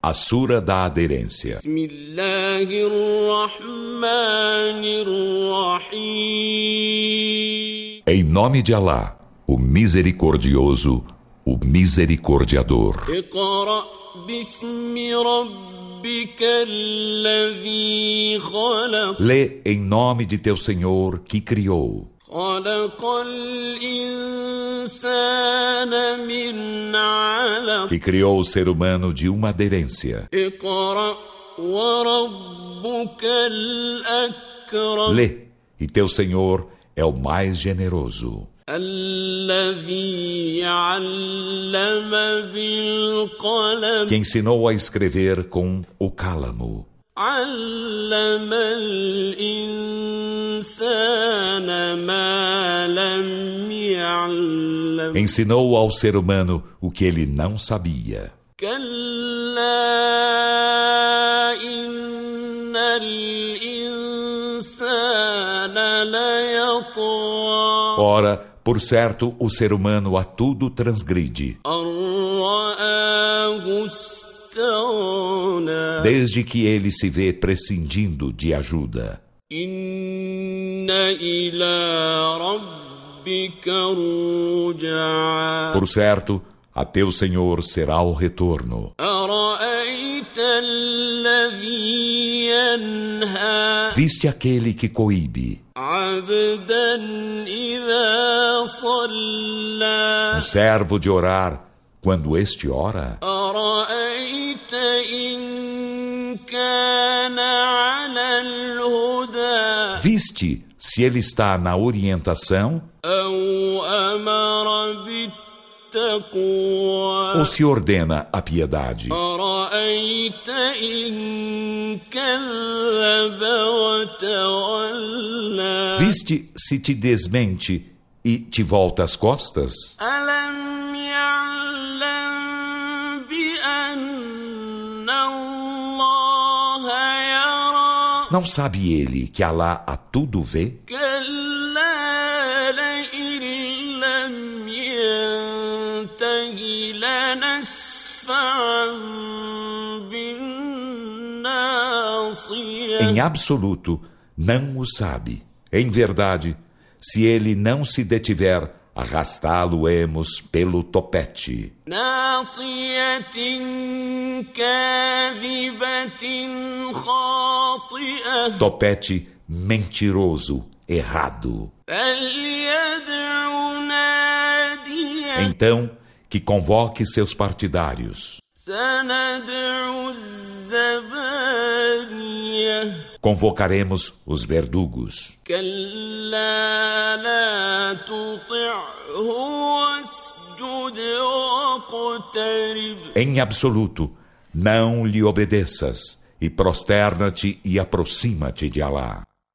A Sura da Aderência. Em nome de Alá, o Misericordioso, o Misericordiador. Lê em nome de teu Senhor que criou. Que criou o ser humano de uma aderência. Lê, e teu Senhor é o mais generoso. Que ensinou a escrever com o cálamo. Ensinou ao ser humano o que ele não sabia. Ora, por certo, o ser humano a tudo transgride. Desde que ele se vê prescindindo de ajuda. Por certo, a teu Senhor será o retorno. Viste aquele que coíbe um servo de orar quando este ora? Viste se ele está na orientação? Ou se ordena a piedade? Viste se te desmente e te volta as costas? Não sabe ele que Alá a tudo vê? Em absoluto, não o sabe. Em verdade, se ele não se detiver, arrastá-lo-emos pelo topete. Topete mentiroso, errado. Então, que convoque seus partidários. Convocaremos os verdugos. Em absoluto, não lhe obedeças e prosterna-te e aproxima-te de Alá.